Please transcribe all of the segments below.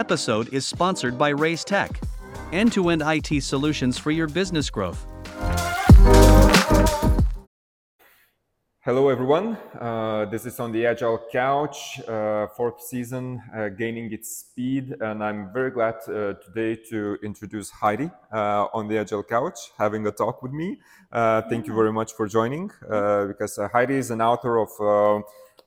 Episode is sponsored by Reiz Tech, end to end IT solutions for your business growth. Hello, everyone. Uh, this is on the Agile Couch, uh, fourth season, uh, gaining its speed. And I'm very glad uh, today to introduce Heidi uh, on the Agile Couch, having a talk with me. Uh, thank you very much for joining, because Heidi is an author of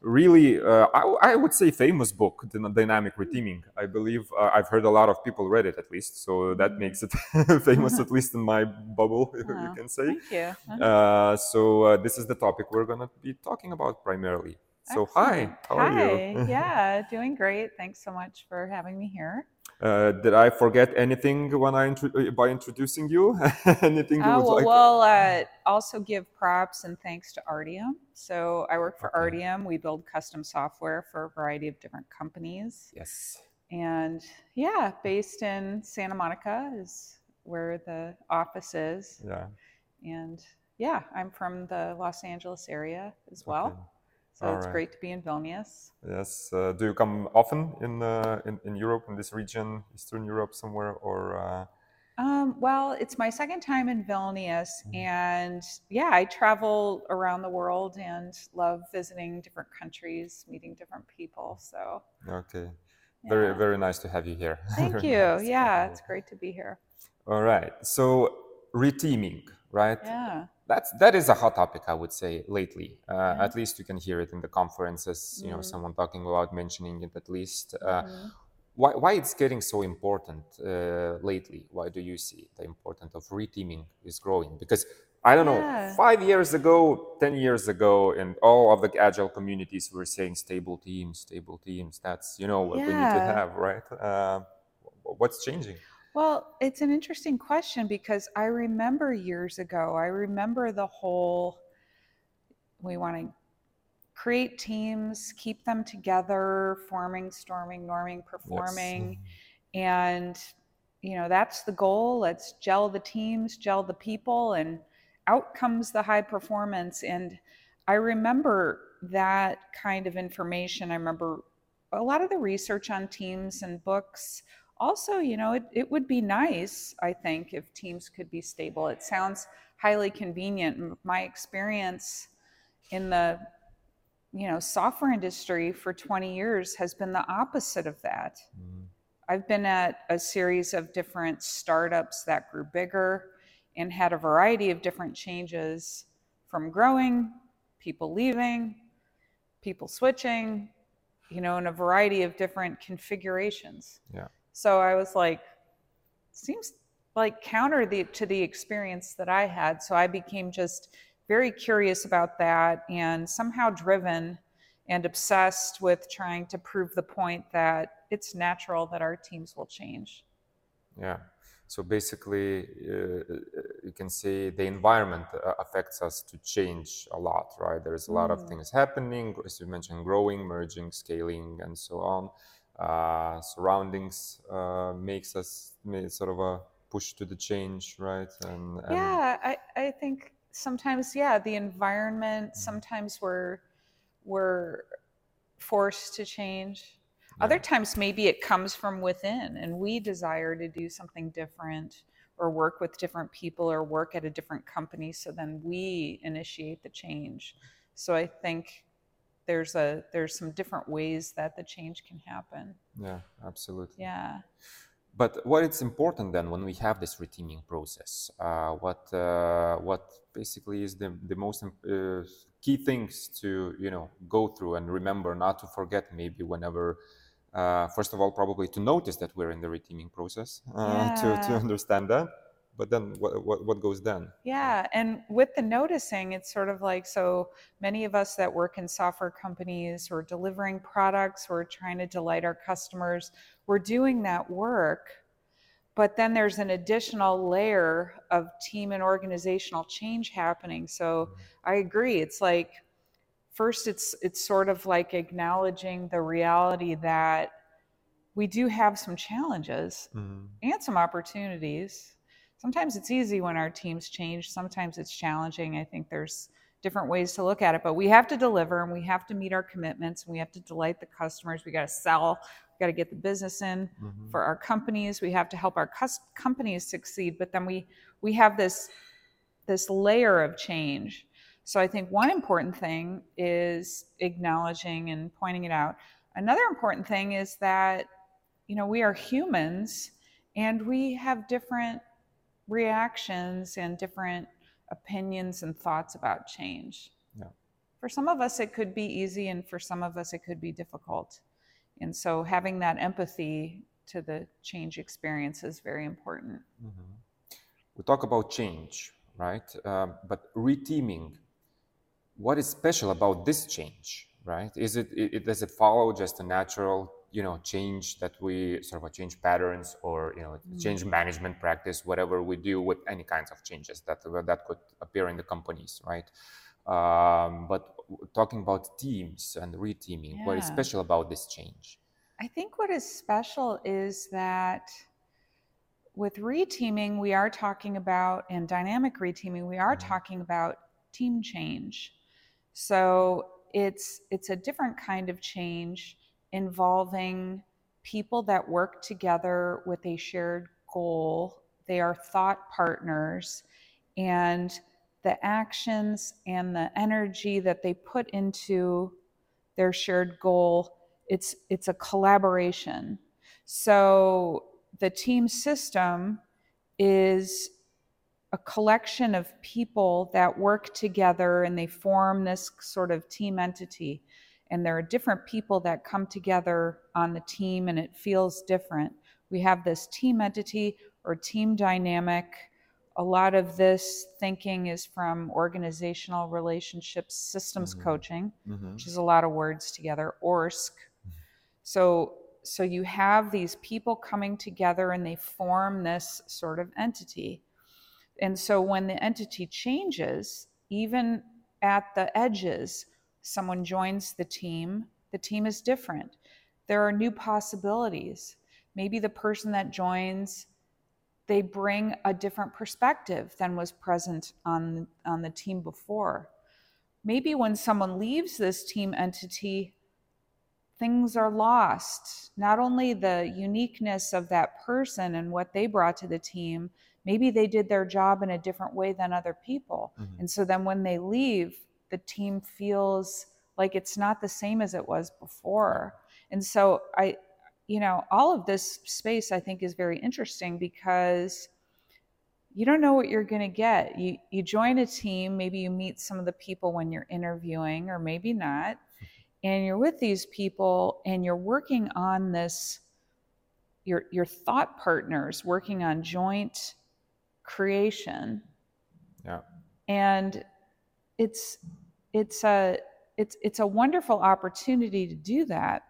really, uh, I, I, would say, famous book, Dynamic Reteaming. I believe uh, I've heard a lot of people read it at least, so that mm-hmm. makes it famous at least in my bubble, you can say. Thank you. Uh-huh. Uh, so uh, this is the topic we're going to be talking about primarily. So Excellent. hi, how hi. are you? yeah, doing great. Thanks so much for having me here. Uh, did I forget anything when I intro- uh, by introducing you? anything you uh, would well, like? Well, uh, also give props and thanks to Artium. So I work for okay. Artium. We build custom software for a variety of different companies. Yes. And yeah, based in Santa Monica is where the office is. Yeah. And yeah, I'm from the Los Angeles area as well. Okay. So All it's right. great to be in Vilnius. Yes. Uh, do you come often in, uh, in, in Europe, in this region, Eastern Europe somewhere, or? Uh... Um, well, it's my second time in Vilnius, mm-hmm. and yeah, I travel around the world and love visiting different countries, meeting different people. So. Okay. Yeah. Very very nice to have you here. Thank you. Nice yeah, it's great to be here. All right. So reteaming, right? Yeah that's that is a hot topic i would say lately uh, mm-hmm. at least you can hear it in the conferences you know mm-hmm. someone talking about mentioning it at least uh, mm-hmm. why, why it's getting so important uh, lately why do you see the importance of reteaming is growing because i don't yeah. know five years ago ten years ago and all of the agile communities were saying stable teams stable teams that's you know what yeah. we need to have right uh, what's changing well, it's an interesting question because I remember years ago, I remember the whole we want to create teams, keep them together, forming, storming, norming, performing. Yes. And, you know, that's the goal. Let's gel the teams, gel the people, and out comes the high performance. And I remember that kind of information. I remember a lot of the research on teams and books also, you know, it, it would be nice, I think, if teams could be stable. It sounds highly convenient. My experience in the you know software industry for 20 years has been the opposite of that. Mm. I've been at a series of different startups that grew bigger and had a variety of different changes from growing, people leaving, people switching, you know, in a variety of different configurations. Yeah. So I was like, seems like counter the, to the experience that I had. So I became just very curious about that and somehow driven and obsessed with trying to prove the point that it's natural that our teams will change. Yeah. So basically, uh, you can say the environment uh, affects us to change a lot, right? There's a lot mm. of things happening, as you mentioned, growing, merging, scaling, and so on uh, surroundings uh, makes us sort of a push to the change, right? And, and yeah, I, I think sometimes, yeah, the environment. Mm-hmm. Sometimes we're we're forced to change. Yeah. Other times, maybe it comes from within, and we desire to do something different, or work with different people, or work at a different company. So then we initiate the change. So I think there's a there's some different ways that the change can happen. Yeah absolutely. Yeah. But what is important then when we have this reteaming process uh, what uh, what basically is the, the most uh, key things to you know go through and remember not to forget maybe whenever uh, first of all probably to notice that we're in the reteaming process yeah. Uh, to, to understand that but then what, what, what goes then yeah and with the noticing it's sort of like so many of us that work in software companies or delivering products we're trying to delight our customers we're doing that work but then there's an additional layer of team and organizational change happening so mm-hmm. i agree it's like first it's it's sort of like acknowledging the reality that we do have some challenges mm-hmm. and some opportunities sometimes it's easy when our teams change sometimes it's challenging i think there's different ways to look at it. But we have to deliver and we have to meet our commitments and we have to delight the customers. We got to sell, we got to get the business in Mhm. for our companies. We have to help our cus- companies succeed. But then we we have this this layer of change. So I think one important thing is acknowledging and pointing it out. Another important thing is that you know we are humans and we have different reactions and different opinions and thoughts about change. Yeah. For some of us, it could be easy, and for some of us, it could be difficult. And so, having that empathy to the change experience is very important. Mhm. We talk about change, right? Um, but reteaming, what is special about this change, right? Is it, it- does it follow just a natural, you know, change that we sort of change patterns or you know change management practice, whatever we do with any kinds of changes that that could appear in the companies, right? Um, but talking about teams and reteaming, what is special about this change? I think what is special is that with reteaming, we are talking about, and dynamic reteaming, we are Mhm. talking about team change. So it's it's a different kind of change involving people that work together with a shared goal. They are thought partners, and the actions and the energy that they put into their shared goal it's it's a collaboration so the team system is a collection of people that work together and they form this sort of team entity and there are different people that come together on the team and it feels different we have this team entity or team dynamic a lot of this thinking is from organizational relationships systems Mhm. coaching Mhm. which is a lot of words together, ORSC. So, so you have these people coming together and they form this sort of entity. And so when the entity changes, even at the edges, someone joins the team, the team is different. There are new possibilities. Maybe the person that joins they bring a different perspective than was present on on the team before maybe when someone leaves this team entity, things are lost. Not only the uniqueness of that person and what they brought to the team, maybe they did their job in a different way than other people. Mhm. And so then when they leave, the team feels like it's not the same as it was before. And so I, you know, all of this space I think is very interesting because you don't know what you're going to get. You you join a team, maybe you meet some of the people when you're interviewing or maybe not. And you're with these people and you're working on this your your thought partners working on joint creation Yeah. and it's it's a it's it's a wonderful opportunity to do that.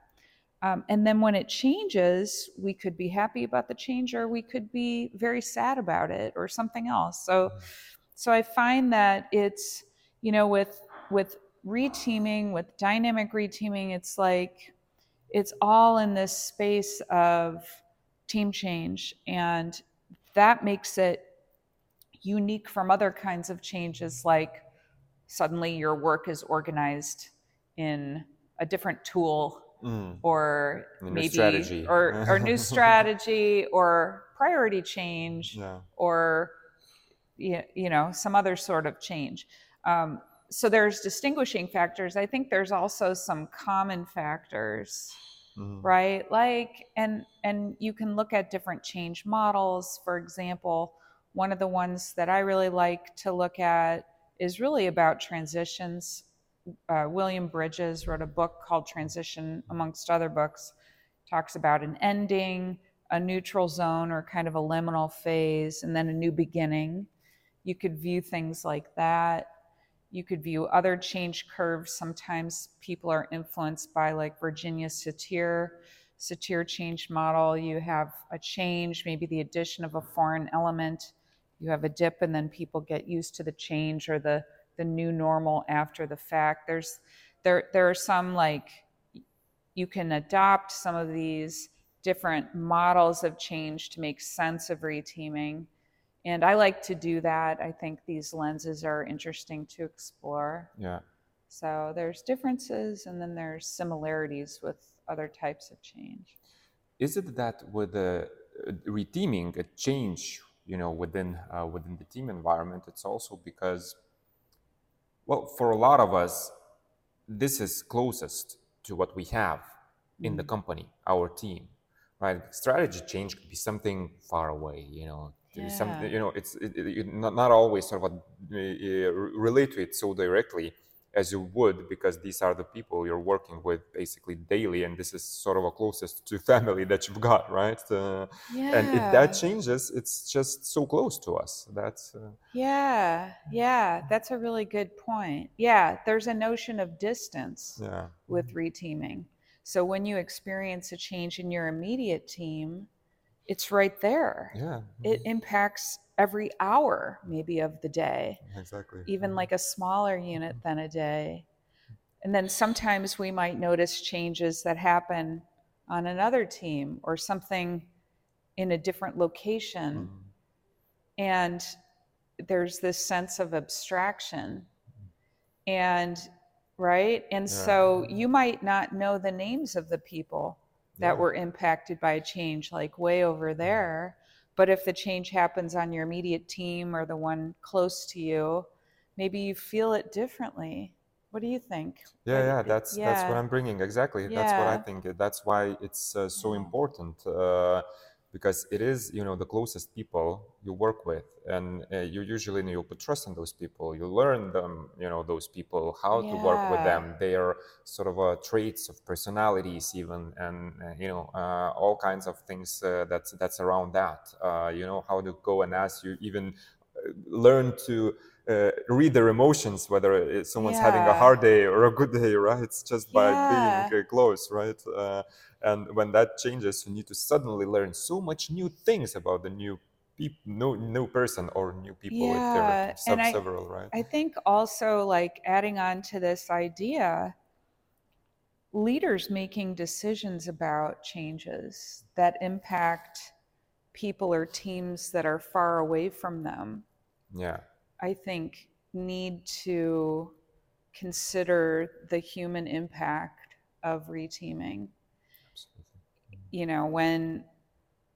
Um, and then when it changes we could be happy about the change or we could be very sad about it or something else. So so i find that it's you know with with reteaming with dynamic reteaming it's like it's all in this space of team change and that makes it unique from other kinds of changes like suddenly your work is organized in a different tool Mm. or new maybe strategy. or or new strategy or priority change Yeah. or you know some other sort of change um, so there's distinguishing factors i think there's also some common factors Mhm. right like and and you can look at different change models for example one of the ones that i really like to look at is really about transitions uh, william bridges wrote a book called transition amongst other books talks about an ending a neutral zone or kind of a liminal phase and then a new beginning you could view things like that you could view other change curves. Sometimes people are influenced by like Virginia Satir, Satir change model. You have a change, maybe the addition of a foreign element. You have a dip, and then people get used to the change or the the new normal after the fact. There's there there are some like you can adopt some of these different models of change to make sense of reteaming And I like to do that. I think these lenses are interesting to explore. Yeah. So there's differences and then there's similarities with other types of change. Is it that with the uh, reteaming, a change, you know, within uh, within the team environment, it's also because, well, for a lot of us, this is closest to what we have in the Mhm. company, our team, right? Strategy change could be something far away, you know. to Something, you know, it's it, it, not, not always sort of uh, uh, relate to it so directly as you would because these are the people you're working with basically daily and this is sort of a closest to family that you've got right uh, Yeah. and if that changes it's just so close to us that's uh, Yeah, yeah, that's a really good point. Yeah, there's a notion of distance yeah with reteaming. So when you experience a change in your immediate team, it's right there. yeah It impacts every hour, maybe, of the day, exactly even like a smaller unit mm-hmm. than a day. And then sometimes we might notice changes that happen on another team or something in a different location Mhm. and there's this sense of abstraction mm-hmm. and right and Yeah. so you might not know the names of the people that Yeah. were impacted by a change like way over mm-hmm. there but if the change happens on your immediate team or the one close to you maybe you feel it differently. What do you think? Yeah yeah that's that's what i'm bringing exactly. That's what i think. That's why it's uh, so Yeah. important uh, because it is you know the closest people you work with and uh, you usually you put trust in those people you learn them you know those people how to work with Yeah. them their sort of uh, traits of personalities even and uh, you know uh, all kinds of things uh, that's that's around that uh, you know how to go and ask you even learn to uh, read their emotions, whether someone's having a hard day or a good day, right? It's just by Yeah. being uh, close, right? Uh, and when that changes, you need to suddenly learn so much new things about the new peop- new, new person or new people if Yeah, there are and sub- I- several, right? I think also like adding on to this idea, leaders making decisions about changes that impact people or teams that are far away from them, yeah, I think need to consider the human impact of reteaming. You know, when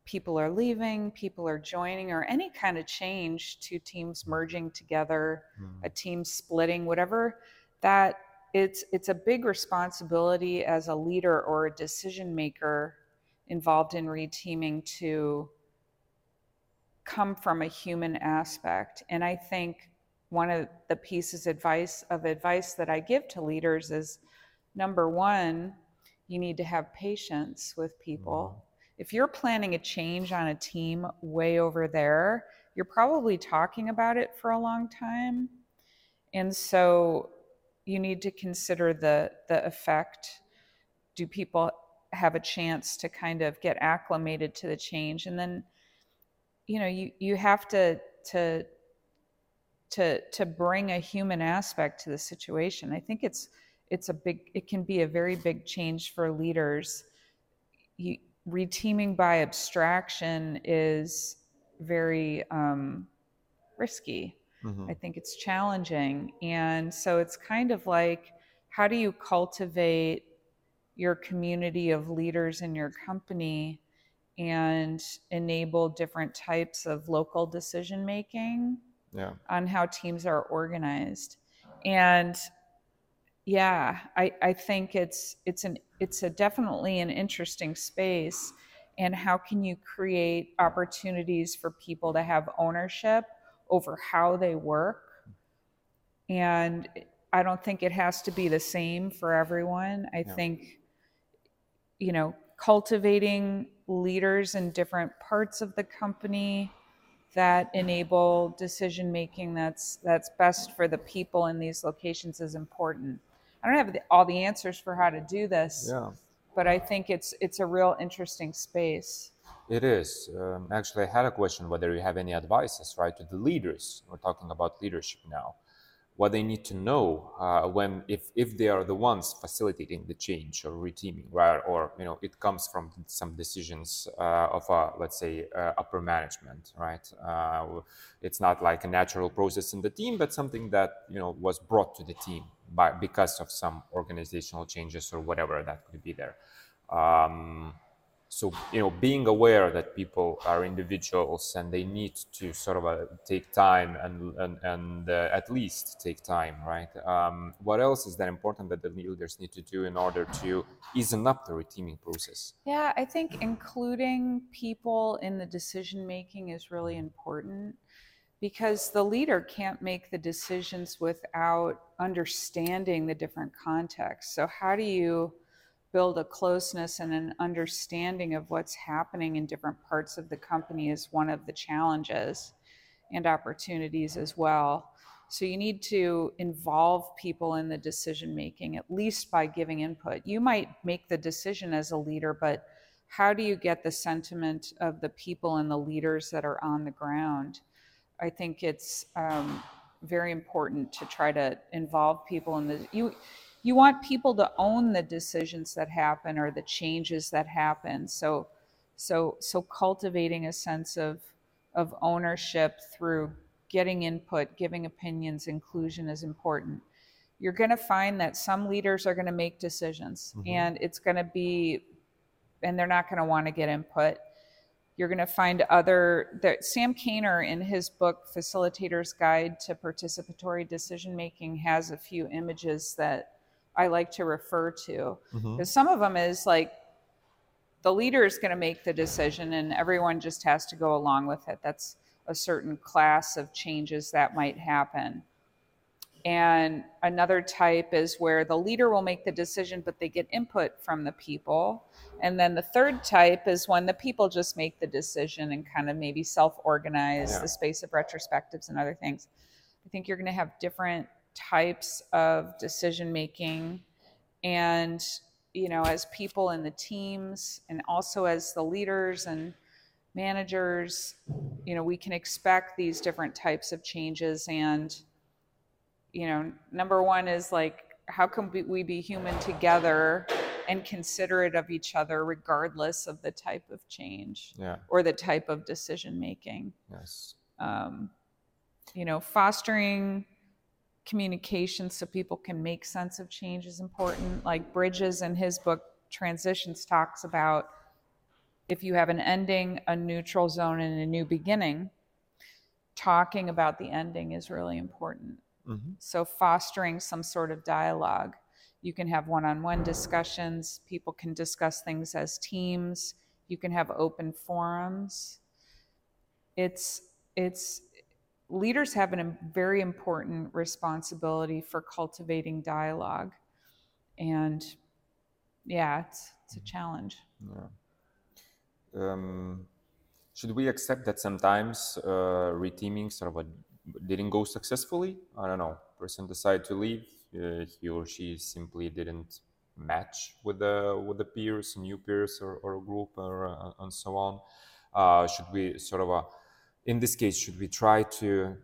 people are leaving, people are joining, or any kind of change, two teams merging together, Mm. a team splitting, whatever, that it's it's a big responsibility as a leader or a decision maker involved in reteaming to come from a human aspect. And I think one of the pieces advice of advice that I give to leaders is number one, you need to have patience with people. Mm-hmm. If you're planning a change on a team way over there, you're probably talking about it for a long time. And so you need to consider the the effect. Do people have a chance to kind of get acclimated to the change? And then, you know, you you have to to to to bring a human aspect to the situation. I think it's it's a big it can be a very big change for leaders. You, reteaming by abstraction is very um, risky. Mhm. I think it's challenging. And so it's kind of like how do you cultivate your community of leaders in your company and enable different types of local decision making Yeah, on how teams are organized? And yeah, I, I think it's it's an it's a definitely an interesting space. And how can you create opportunities for people to have ownership over how they work? And I don't think it has to be the same for everyone. I think, you know, cultivating leaders in different parts of the company that enable decision making that's that's best for the people in these locations is important. I don't have the, all the answers for how to do this, yeah. but I think it's it's a real interesting space. It is. Um, actually, I had a question whether you have any advices, right, to the leaders. We're talking about leadership now. what they need to know uh, when if if they are the ones facilitating the change or reteaming right or you know it comes from some decisions uh, of a let's say uh, upper management right uh, it's not like a natural process in the team but something that you know was brought to the team by because of some organizational changes or whatever that could be there. Um, so you know being aware that people are individuals and they need to sort of uh, take time and and, and uh, at least take time right? Um, what else is that important that the leaders need to do in order to easen up the reteaming process? Yeah i think including people in the decision making is really important because the leader can't make the decisions without understanding the different contexts so how do you build a closeness and an understanding of what's happening in different parts of the company is one of the challenges and opportunities as well. So you need to involve people in the decision making, at least by giving input. You might make the decision as a leader, but how do you get the sentiment of the people and the leaders that are on the ground? I think it's um, very important to try to involve people in the you you want people to own the decisions that happen or the changes that happen. So, so, so cultivating a sense of of ownership through getting input, giving opinions, inclusion is important. You're going to find that some leaders are going to make decisions, mm-hmm. and it's going to be, and they're not going to want to get input. You're going to find other that Sam Kaner in his book Facilitator's Guide to Participatory Decision Making has a few images that I like to refer to. Mm-hmm. some of them is like the leader is going to make the decision and everyone just has to go along with it. That's a certain class of changes that might happen. And another type is where the leader will make the decision, but they get input from the people. And then the third type is when the people just make the decision and kind of maybe self organize yeah. the space of retrospectives and other things. I think you're going to have different types of decision making and you know as people in the teams and also as the leaders and managers you know we can expect these different types of changes and you know number one is like how can we be human together and considerate of each other regardless of the type of change yeah. or the type of decision making yes um, you know fostering communication so people can make sense of change is important. Like Bridges in his book Transitions talks about if you have an ending, a neutral zone, and a new beginning, talking about the ending is really important. Mm-hmm. So, fostering some sort of dialogue. You can have one on one discussions, people can discuss things as teams, you can have open forums. It's, it's leaders have a very important responsibility for cultivating dialogue. And yeah, it's, it's a challenge. Yeah. Um, should we accept that sometimes uh, reteaming sort of a, didn't go successfully? I don't know. Person decided to leave. Uh, he or she simply didn't match with the with the peers, new peers, or, or group, or uh, and so on. Uh, should we sort of a, in this case, should we try to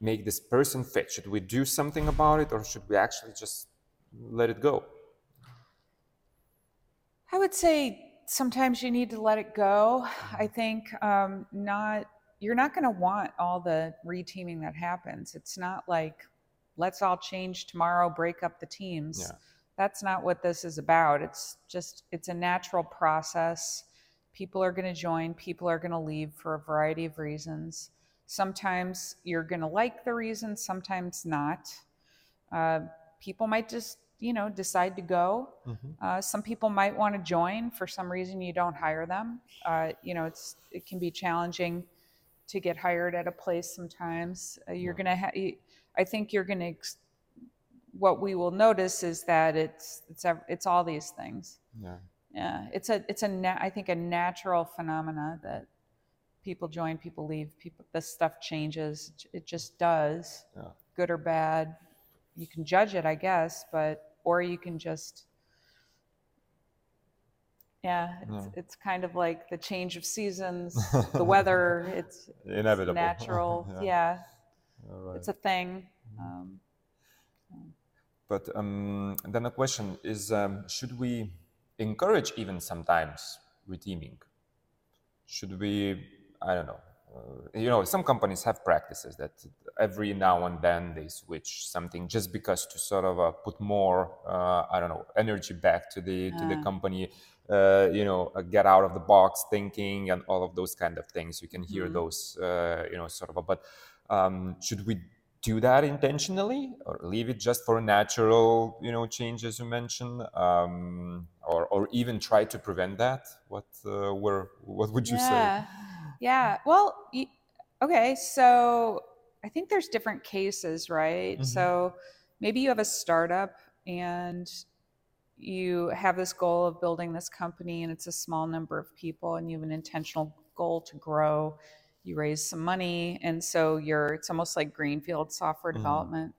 make this person fit? Should we do something about it or should we actually just let it go? I would say sometimes you need to let it go. I think um, not you're not going to want all the reteaming that happens. It's not like let's all change tomorrow, break up the teams. Yeah. That's not what this is about. It's just it's a natural process people are going to join, people are going to leave for a variety of reasons. Sometimes you're going to like the reason, sometimes not. Uh, people might just, you know, decide to go. Mm-hmm. Uh, some people might want to join for some reason. You don't hire them. Uh, you know, it's it can be challenging to get hired at a place sometimes. Uh, you're going to have. I think you're going to. Ex- what we will notice is that it's it's it's all these things. Yeah yeah it's a it's a na- i think a natural phenomena that people join people leave people this stuff changes it just does yeah. good or bad you can judge it i guess but or you can just yeah it's, yeah. it's kind of like the change of seasons the weather it's inevitable it's natural yeah, yeah. Right. it's a thing um, But um, then a question is: um, Should we encourage even sometimes reteaming? Should we? I don't know. Uh, you know, some companies have practices that every now and then they switch something just because to sort of uh, put more, uh, I don't know, energy back to the to the company. Uh, you know, uh, get out of the box thinking and all of those kind of things. You can hear mm-hmm. those, uh, you know, sort of. a, But um, should we do that intentionally or leave it just for a natural you know change as you mentioned um, or, or even try to prevent that what uh, were what would you yeah. say yeah well okay so i think there's different cases right mm-hmm. so maybe you have a startup and you have this goal of building this company and it's a small number of people and you have an intentional goal to grow you raise some money and so you're it's almost like greenfield software mm-hmm. development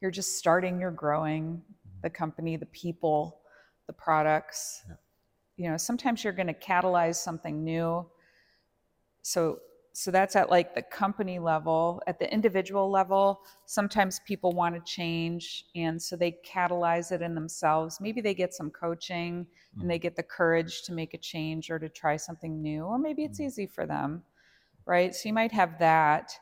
you're just starting you're growing the company the people the products yeah. you know sometimes you're going to catalyze something new so so that's at like the company level at the individual level sometimes people want to change and so they catalyze it in themselves maybe they get some coaching mm-hmm. and they get the courage to make a change or to try something new or maybe it's mm-hmm. easy for them right? So you might have that.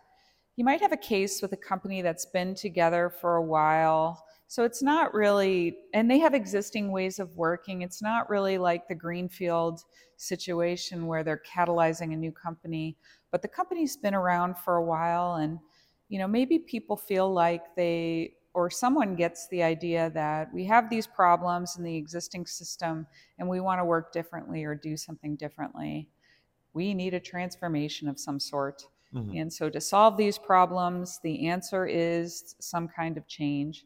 You might have a case with a company that's been together for a while. So it's not really, and they have existing ways of working. It's not really like the Greenfield situation where they're catalyzing a new company, but the company's been around for a while and you know maybe people feel like they or someone gets the idea that we have these problems in the existing system and we want to work differently or do something differently we need a transformation of some sort. Mm-hmm. And so to solve these problems, the answer is some kind of change.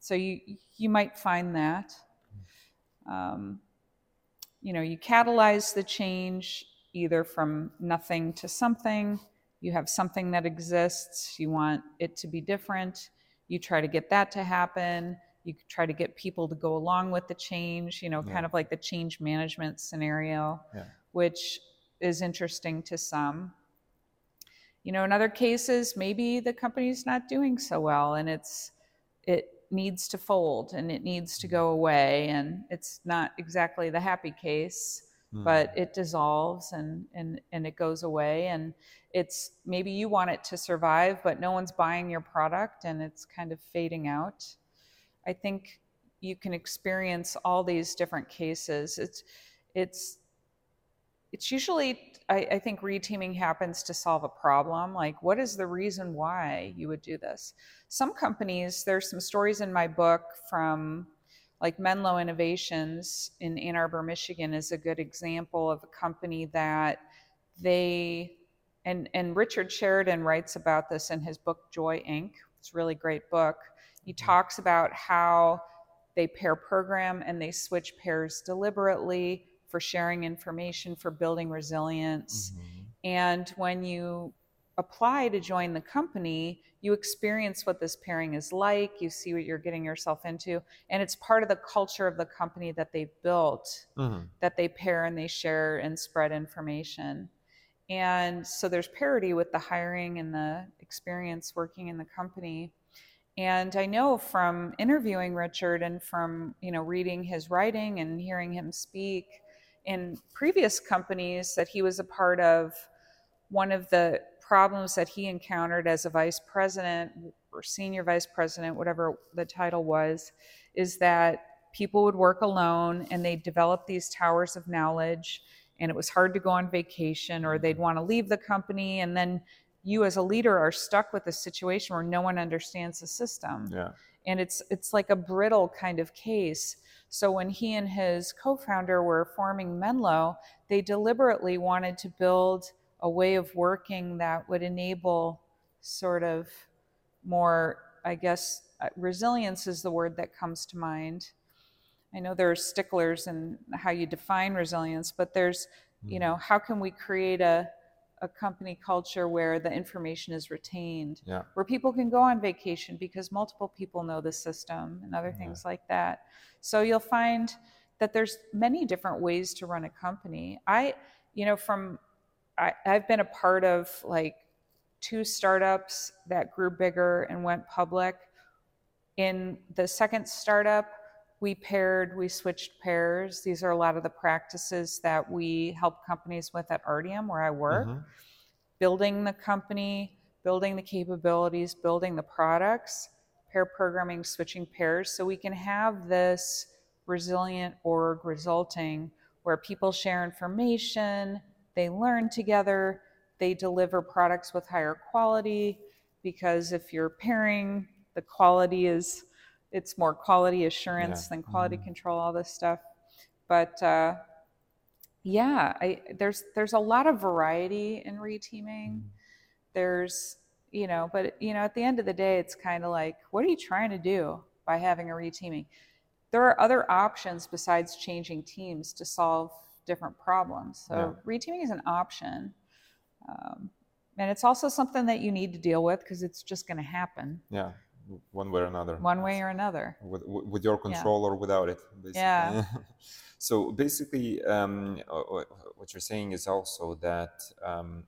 So you you might find that. Um, you know, you catalyze the change either from nothing to something. You have something that exists. You want it to be different. You try to get that to happen. You try to get people to go along with the change. You know, yeah. kind of like the change management scenario, yeah. which is interesting to some. You know, in other cases, maybe the company's not doing so well and it's it needs to fold and it needs to go away and it's not exactly the happy case, mm. but it dissolves and, and and it goes away and it's maybe you want it to survive, but no one's buying your product and it's kind of fading out. I think you can experience all these different cases. It's it's it's usually I, I, think reteaming happens to solve a problem. Like what is the reason why you would do this? Some companies there's some stories in my book from like menlo innovations in ann arbor michigan is a good example of a company that they and and richard sheridan writes about this in his book joy inc. It's a really great book. He mm-hmm. talks about how they pair program and they switch pairs deliberately for sharing information, for building resilience. Mm-hmm. And when you apply to join the company, you experience what this pairing is like, you see what you're getting yourself into, and it's part of the culture of the company that they've built mm-hmm. that they pair and they share and spread information. And so there's parity with the hiring and the experience working in the company. And I know from interviewing Richard and from, you know, reading his writing and hearing him speak in previous companies that he was a part of, one of the problems that he encountered as a vice president or senior vice president, whatever the title was, is that people would work alone and they'd develop these towers of knowledge and it was hard to go on vacation or they'd want to leave the company. And then you as a leader are stuck with a situation where no one understands the system. Yeah. and it's it's like a brittle kind of case so when he and his co founder were forming Menlo, they deliberately wanted to build a way of working that would enable sort of more, I guess, uh, resilience is the word that comes to mind. I know there are sticklers in how you define resilience, but there's, you mm-hmm. know, how can we create a, a company culture where the information is retained, yeah. where people can go on vacation because multiple people know the system and other things like that. So you'll find that there's many different ways to run a company. I, you know, from I, I've been a part of like two startups that grew bigger and went public. In the second startup, we paired, we switched pairs. These are a lot of the practices that we help companies with at Artium, where I work. Mhm. Building the company, building the capabilities, building the products, pair programming, switching pairs, so we can have this resilient org resulting where people share information, they learn together, they deliver products with higher quality. Because if you're pairing, the quality is it's more quality assurance Yeah. than quality Mhm. control, all this stuff. But uh, yeah, I, there's there's a lot of variety in reteaming. There's you know, but you know, at the end of the day, it's kind of like, what are you trying to do by having a reteaming? There are other options besides changing teams to solve different problems. So Yeah. reteaming is an option, um, and it's also something that you need to deal with because it's just going to happen Yeah, one way or another. one way or another. with, with your control or without it basically. Yeah. so basically um, what you're saying is also that um,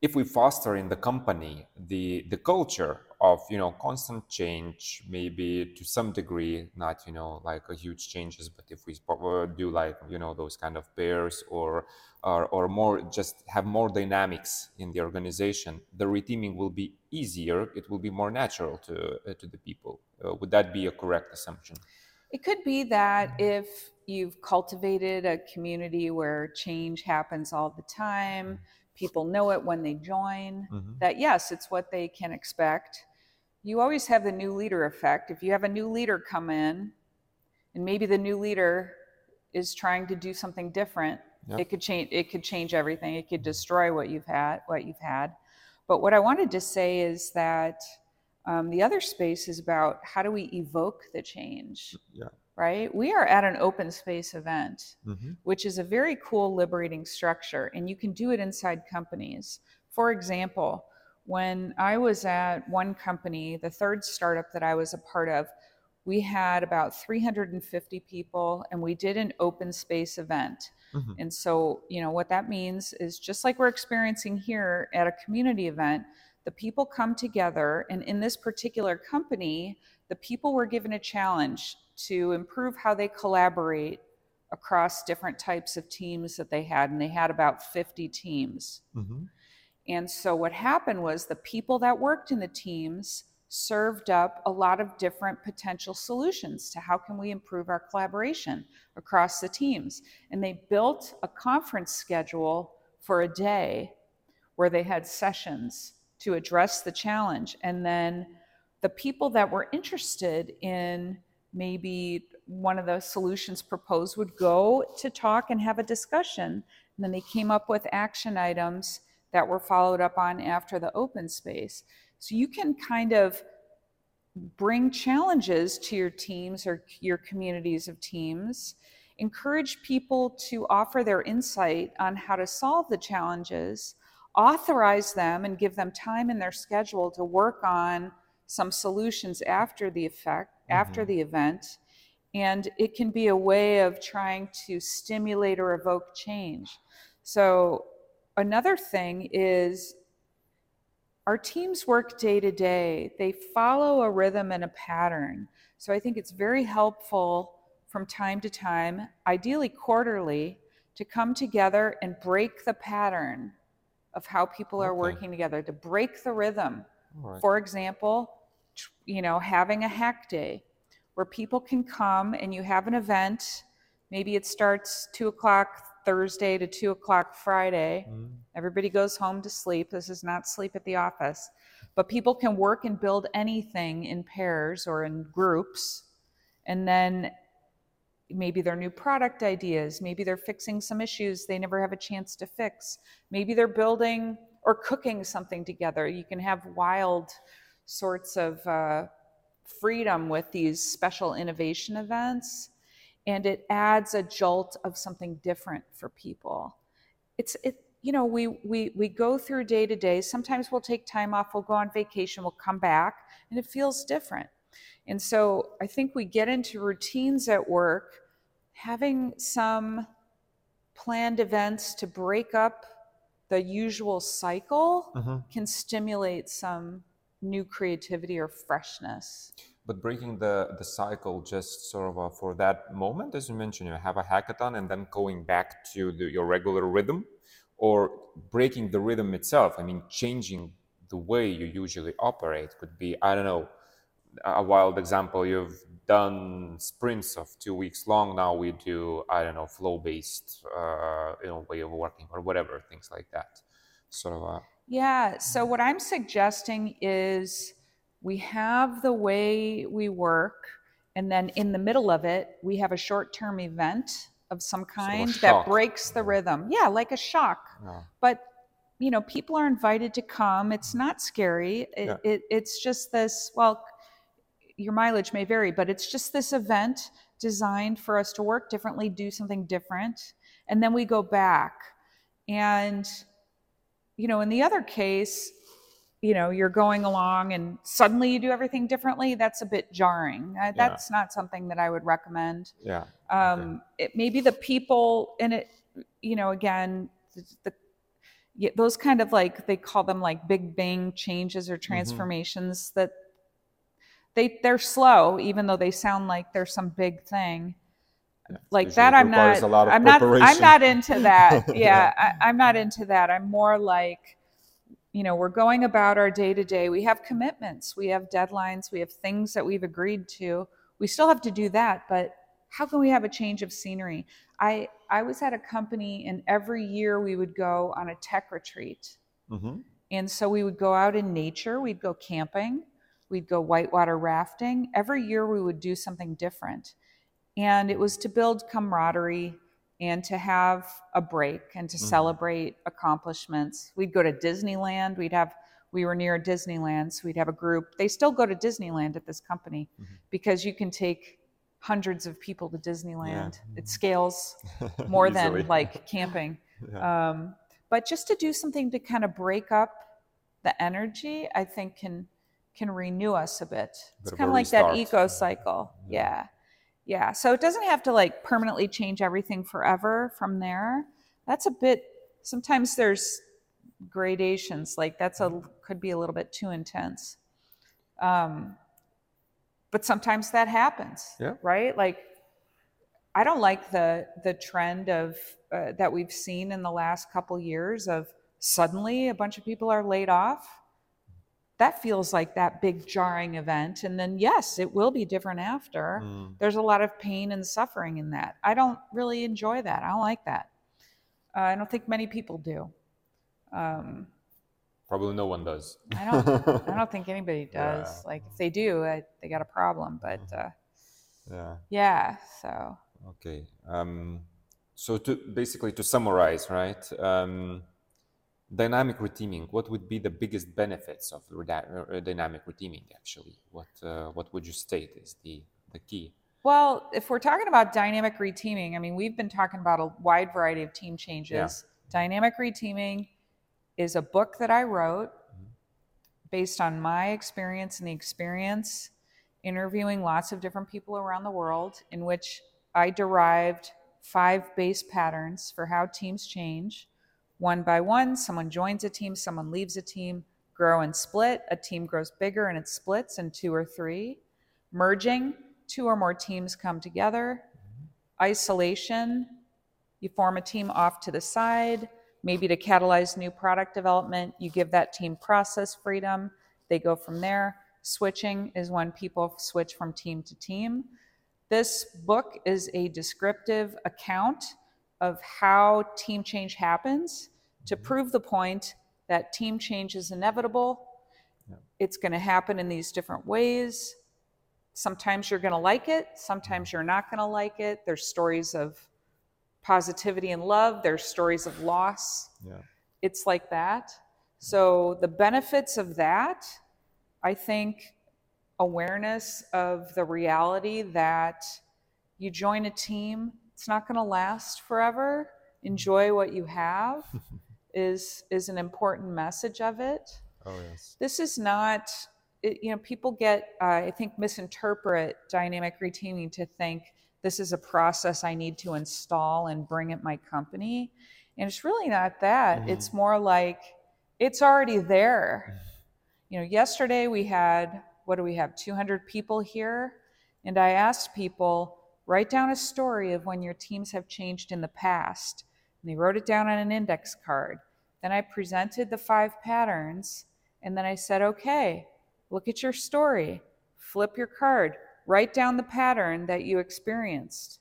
if we foster in the company the the culture of you know constant change maybe to some degree not you know like a huge changes but if we uh, do like you know those kind of pairs or or, or more just have more dynamics in the organization the reteaming will be easier. It will be more natural to uh, to the people. Uh, would that be a correct assumption? It could be that if you've cultivated a community where change happens all the time, people know it when they join, Mhm. that yes, it's what they can expect. You always have the new leader effect. If you have a new leader come in, and maybe the new leader is trying to do something different, it could change it could change everything. It could destroy what you've had what you've had. But what I wanted to say is that um, the other space is about how do we evoke the change yeah right? We are at an open space event, Mhm. which is a very cool, liberating structure, and you can do it inside companies. For example, when I was at one company, the third startup that I was a part of, we had about 350 people, and we did an open space event. Mhm. And so, you know, what that means is just like we're experiencing here at a community event, the people come together, and in this particular company, the people were given a challenge to improve how they collaborate across different types of teams that they had, and they had about 50 teams. Mhm. And so what happened was the people that worked in the teams served up a lot of different potential solutions to how can we improve our collaboration across the teams. And they built a conference schedule for a day where they had sessions to address the challenge. And then the people that were interested in maybe one of the solutions proposed would go to talk and have a discussion. And then they came up with action items that were followed up on after the open space. So you can kind of bring challenges to your teams or your communities of teams, encourage people to offer their insight on how to solve the challenges, authorize them and give them time in their schedule to work on some solutions after the effect, after Mhm. the event. And it can be a way of trying to stimulate or evoke change. So, another thing is our teams work day to day, they follow a rhythm and a pattern. So, I think it's very helpful from time to time, ideally quarterly, to come together and break the pattern of how people are Okay. working together, to break the rhythm. Right. For example, you know, having a hack day where people can come and you have an event. Maybe it starts two o'clock Thursday to two o'clock Friday. Mhm. Everybody goes home to sleep. This is not sleep at the office. But people can work and build anything in pairs or in groups. And then maybe they're new product ideas. Maybe they're fixing some issues they never have a chance to fix. Maybe they're building or cooking something together. You can have wild sorts of uh, freedom with these special innovation events. And it adds a jolt of something different for people. It's, it, you know, we, we, we go through day to day. Sometimes we'll take time off, we'll go on vacation, we'll come back, and it feels different. And so I think we get into routines at work, having some planned events to break up the usual cycle Mhm. can stimulate some new creativity or freshness. But breaking the the cycle just sort of uh, for that moment, as you mentioned, you have a hackathon and then going back to the, your regular rhythm, or breaking the rhythm itself. I mean, changing the way you usually operate could be I don't know a wild example. You've done sprints of two weeks long. Now we do I don't know flow based uh, you know way of working or whatever things like that. Sort of a Yeah. So what I'm suggesting is we have the way we work, and then in the middle of it, we have a short-term event of some kind that breaks the rhythm. Yeah, like a shock. yeah. But you know, people are invited to come. It's not scary. It, Yeah. it, it's just this. Well, your mileage may vary, but it's just this event designed for us to work differently, do something different, and then we go back. And you know, in the other case, you know, you're going along and suddenly you do everything differently. That's a bit jarring. Uh, That's not something that I would recommend. yeah. Um, it maybe the people in it, you know, again, the, the yeah, those kind of like they call them like big bang changes or transformations that they they're slow, even though they sound like there's some big thing. Like that, I'm not. a lot of I'm not. I'm not into that. Yeah, Yeah. I, I'm not into that. I'm more like, you know, we're going about our day to day. We have commitments. We have deadlines. We have things that we've agreed to. We still have to do that, but how can we have a change of scenery? I I was at a company, and every year we would go on a tech retreat. hmm And so we would go out in nature, we'd go camping, we'd go whitewater rafting. Every year we would do something different. And it was to build camaraderie and to have a break and to Mhm. celebrate accomplishments. We'd go to Disneyland, we'd have we were near Disneyland, so we'd have a group. They still go to Disneyland at this company Mhm. because you can take hundreds of people to Disneyland. Mhm. It scales more than like camping. Yeah. Um, but just to do something to kind of break up the energy, I think can can renew us a bit. It's kind of like that eco cycle. Yeah. Yeah. Yeah. So it doesn't have to like permanently change everything forever from there. That's a bit. Sometimes there's gradations. Like that's a could be a little bit too intense. Um, but sometimes that happens. Yeah. Right. Like I don't like the the trend of uh, that we've seen in the last couple years of suddenly a bunch of people are laid off. That feels like that big jarring event, and then yes, it will be different after. Mm. There's a lot of pain and suffering in that. I don't really enjoy that. I don't like that. Uh, I don't think many people do. Um, Probably no one does. I don't. I don't think anybody does. Yeah. Like if they do, I, they got a problem. But uh, Yeah. yeah, so Okay. Um, so to basically to summarize, right? Um, dynamic reteaming. What would be the biggest benefits of uh, dynamic reteaming? Actually, what uh, what would you state is the the key? Well, if we're talking about dynamic reteaming, I mean, we've been talking about a wide variety of team changes. Dynamic reteaming is a book that I wrote based on my experience and the experience interviewing lots of different people around the world, in which I derived five base patterns for how teams change. One by one, someone joins a team, someone leaves a team, grow and split. A team grows bigger and it splits in two or three. Merging, two or more teams come together. Isolation, you form a team off to the side, maybe to catalyze new product development. You give that team process freedom, they go from there. Switching is when people switch from team to team. This book is a descriptive account of how team change happens to mm-hmm. prove the point that team change is inevitable. It's going to happen in these different ways. Sometimes you're going to like it, sometimes mm-hmm. you're not going to like it. There's stories of positivity and love, there's stories of loss. Yeah. It's like that. So, the benefits of that, I think awareness of the reality that you join a team, it's not going to last forever. Enjoy what you have is is an important message of it Oh yes. this is not it, you know people get uh, i think misinterpret dynamic reteaming to think this is a process i need to install and bring at my company and it's really not that Mhm. it's more like it's already there you know yesterday we had what do we have, 200 people here? And I asked people, write down a story of when your teams have changed in the past. And they wrote it down on an index card. Then I presented the five patterns, and then I said, okay, look at your story, flip your card, write down the pattern that you experienced.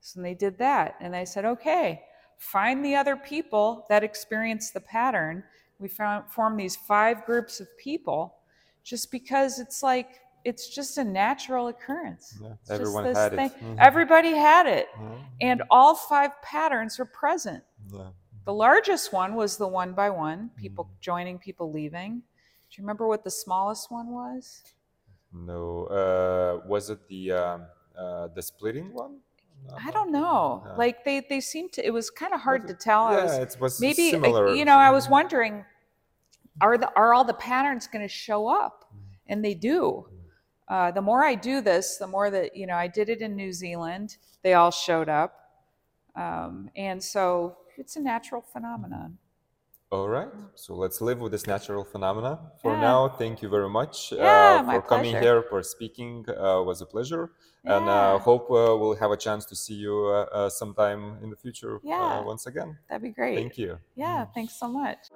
So they did that. And I said, okay, find the other people that experienced the pattern. We found, formed these five groups of people just because it's like, it's just a natural occurrence. Yeah, everyone had thing. it. Mhm. Everybody had it. Mhm. And all five patterns are present. Yeah. The largest one was the one by one, Mm. people joining, people leaving. Do you remember what the smallest one was? No, uh, was it the um, uh, the splitting one? I don't know. Like they they seemed to. It was kind of hard Was to it- tell. I Yeah, was it was maybe similar. you know. I was wondering, are the are all the patterns going to show up? Mm. And they do. Uh, the more I do this, the more that you know. I did it in New Zealand. They all showed up, um, and so it's a natural phenomenon. All right, so let's live with this natural phenomena. For Yeah. now, thank you very much Yeah, uh, for coming pleasure. here, for speaking. Uh, was a pleasure, and Yeah. uh, hope uh, we'll have a chance to see you uh, uh, sometime in the future Yeah. uh, once again. That'd be great. Thank you. Yeah, thanks so much.